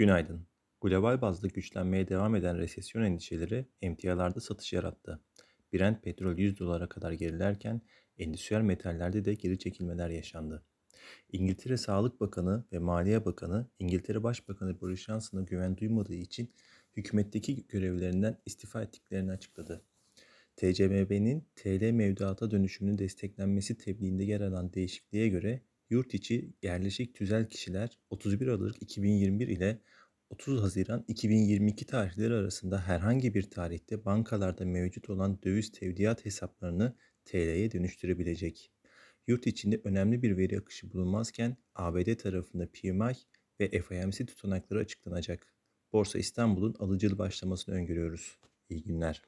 Günaydın. Global bazda güçlenmeye devam eden resesyon endişeleri emtialarda satış yarattı. Brent petrol 100 dolara kadar gerilerken endüstriyel metallerde de geri çekilmeler yaşandı. İngiltere Sağlık Bakanı ve Maliye Bakanı İngiltere Başbakanı Boris Johnson'a güven duymadığı için hükümetteki görevlerinden istifa ettiklerini açıkladı. TCMB'nin TL mevduata dönüşümünün desteklenmesi tebliğinde yer alan değişikliğe göre yurt içi yerleşik tüzel kişiler 31 Aralık 2021 ile 30 Haziran 2022 tarihleri arasında herhangi bir tarihte bankalarda mevcut olan döviz tevdiat hesaplarını TL'ye dönüştürebilecek. Yurt içinde önemli bir veri akışı bulunmazken ABD tarafında PMI ve FOMC tutanakları açıklanacak. Borsa İstanbul'un alıcılı başlamasını öngörüyoruz. İyi günler.